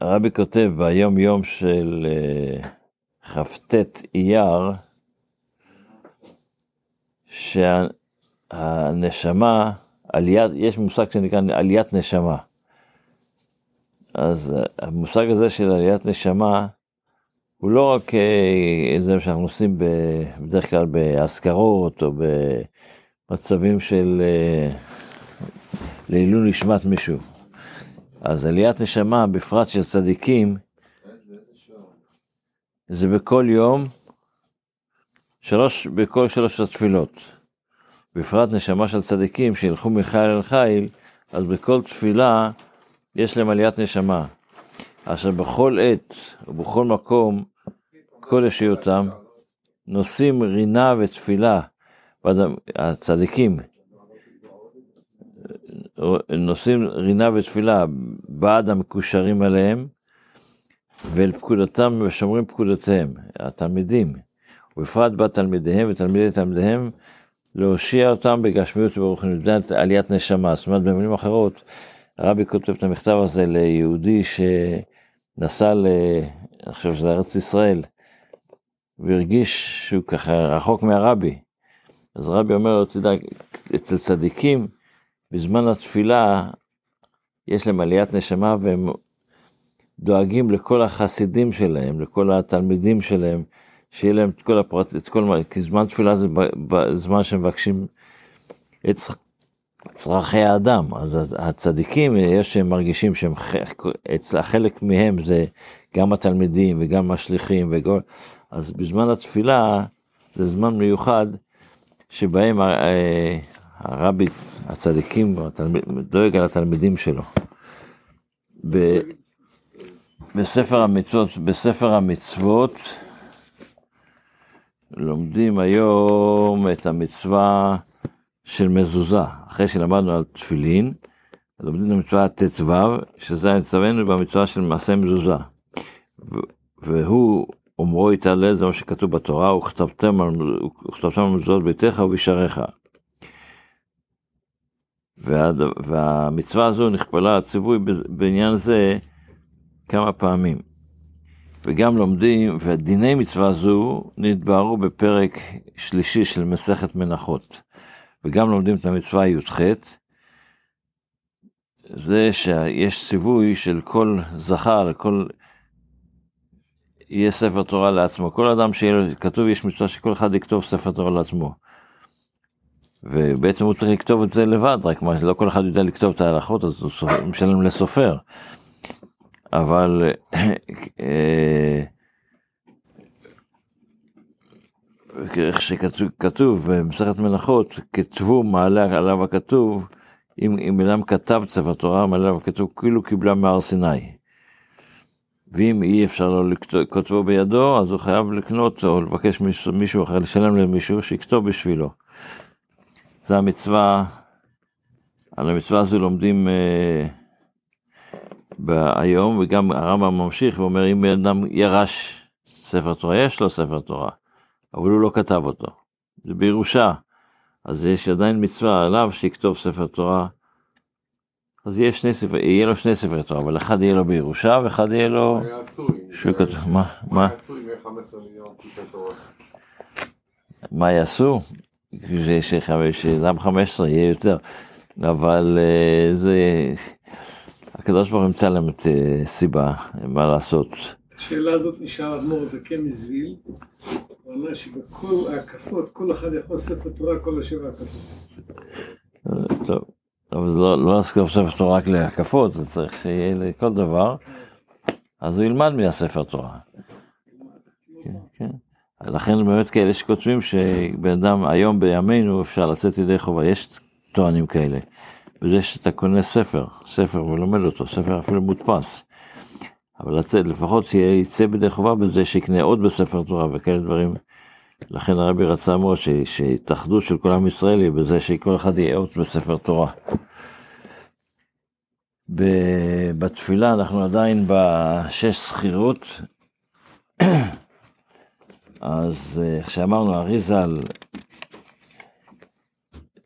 הרבי כותב ביום יום של אה, כ"ט אייר, שהנשמה, עליית, יש מושג שנקרא עליית נשמה. אז המושג הזה של עליית נשמה, הוא לא רק אה, שאנחנו עושים בדרך כלל באזכרות או במצבים של אה, לעילוי נשמת מישהו. אז עליית נשמה, בפרט של צדיקים, זה בכל יום, שלוש, בכל שלוש התפילות. בפרט נשמה של צדיקים שילכו מחיל אל חיל, אז בכל תפילה יש להם עליית נשמה. אשר בכל עת ובכל מקום, כל ישיותם, נושאים רינה ותפילה, הצדיקים, נושאים רינה ותפילה בעד המקושרים עליהם, ואל פקודתם ושומרים פקודותיהם, התלמידים, ובפרט בעד תלמידיהם ותלמידי תלמידיהם, להושיע אותם בגשמיות וברוחניות, זה עליית נשמה, זאת אומרת במילים אחרות, הרבי כותב את המכתב הזה ליהודי שנסע, ל... אני חושב שזה ארץ ישראל, והרגיש שהוא ככה רחוק מהרבי. אז הרבי אומר לו, תדע, אצל צדיקים, בזמן התפילה, יש להם עליית נשמה והם דואגים לכל החסידים שלהם, לכל התלמידים שלהם, שיהיה להם את כל הפרט, את כל, כי זמן תפילה זה זמן שמבקשים את צרכי האדם, אז הצדיקים, יש שהם מרגישים שהם, חלק מהם זה גם התלמידים וגם השליחים, וכל, אז בזמן התפילה זה זמן מיוחד שבהם אה, הרבי, הצדיקים, דואג על התלמידים שלו. ב, בספר המצוות, בספר המצוות לומדים היום את המצווה של מזוזה, אחרי שלמדנו על תפילין, לומדים את המצווה ט"ו, שזה מצוונו במצווה של מעשה מזוזה. והוא, אומרו יתעלה, זה מה שכתוב בתורה, וכתבתם על, וכתבתם על מזוזות ביתך ובשעריך. וה, והמצווה הזו נכפלה הציווי בעניין זה כמה פעמים. וגם לומדים, ודיני מצווה זו נתבהרו בפרק שלישי של מסכת מנחות. וגם לומדים את המצווה י"ח, זה שיש ציווי של כל זכר, לכל... יהיה ספר תורה לעצמו. כל אדם שיהיה לו, כתוב, יש מצווה שכל אחד יכתוב ספר תורה לעצמו. ובעצם הוא צריך לכתוב את זה לבד, רק מה, לא כל אחד יודע לכתוב את ההלכות, אז הוא משלם לסופר. אבל אה, איך שכתוב במסכת מנחות, כתבו מעלה עליו הכתוב, אם, אם אדם כתב ספר תורה, מעלה עליו הכתוב, כאילו קיבלה מהר סיני. ואם אי אפשר לו לכתבו בידו, אז הוא חייב לקנות או לבקש מישהו אחר, לשלם למישהו שיכתוב בשבילו. זה המצווה, על המצווה הזו לומדים אה, היום, וגם הרמב"ם ממשיך ואומר, אם אדם ירש ספר תורה, יש לו ספר תורה. אבל הוא לא כתב אותו. זה בירושה. אז יש עדיין מצווה עליו שיכתוב ספר תורה. אז יהיה שני ספר, יהיה לו שני ספרי תורה, אבל אחד יהיה לו בירושה ואחד יהיה לו... שהוא כתוב, מה? מה? מה יעשו? שאדם 15 יהיה יותר, אבל אה, זה... הקדוש ברוך הוא ימצא להם את אה, סיבה, מה לעשות. השאלה הזאת נשאר אדמו"ר זקן מזוויל, הוא אמר שבכל ההקפות, כל אחד יכול ספר תורה, כל השבע הקפות. טוב, אבל זה לא, לא ספר תורה רק להקפות, זה צריך שיהיה לכל דבר, אז הוא ילמד מהספר תורה. כן, כן. לכן באמת כאלה שכותבים שבן אדם היום בימינו אפשר לצאת ידי חובה, יש טוענים כאלה. וזה שאתה קונה ספר, ספר ולומד אותו, ספר אפילו מודפס. אבל לצאת, לפחות שיצא בידי חובה בזה שיקנה עוד בספר תורה וכאלה דברים. לכן הרבי רצה מאוד שהתאחדות של כל עם ישראל היא בזה שכל אחד יהיה עוד בספר תורה. בתפילה אנחנו עדיין בשש זכירות. אז איך אה, שאמרנו, אריזל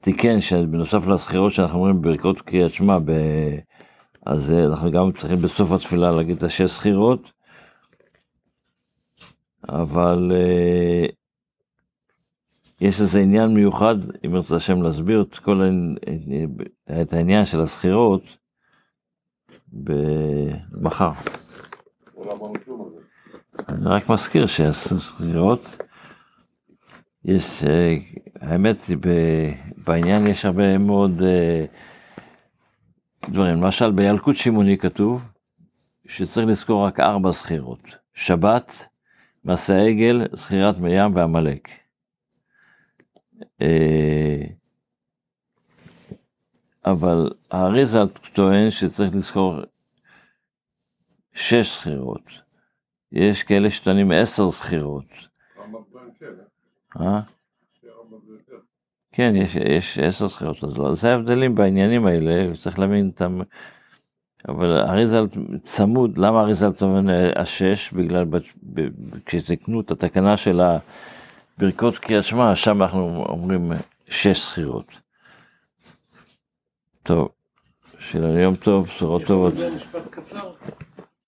תיקן שבנוסף לזכירות שאנחנו אומרים בברכות קריאת שמע אז אה, אנחנו גם צריכים בסוף התפילה להגיד את השש סחירות, אבל אה, יש איזה עניין מיוחד, אם ירצה השם להסביר את כל את העניין של הסחירות מחר. לא אמרנו כלום על זה. אני רק מזכיר שעשו סחירות. יש, אה, האמת בעניין יש הרבה מאוד אה, דברים. למשל, בילקוט שמעוני כתוב שצריך לזכור רק ארבע סחירות. שבת, מעשה העגל, סחירת מרים ועמלק. אה, אבל האריזה טוען שצריך לזכור שש סחירות. יש כאלה שטוענים עשר סחירות. רמב"ם טוען כן, אה? אה? רמב"ם זה יותר. כן, יש, יש עשר זכירות, אז זה ההבדלים בעניינים האלה, וצריך להבין את המ... אבל אריזל צמוד, למה אריזל אה, השש? בגלל ב- ב- כשתקנו את התקנה של הברכות קריאת שמע, שם אנחנו אומרים שש זכירות. טוב, שיהיה לנו יום טוב, בשורות טובות.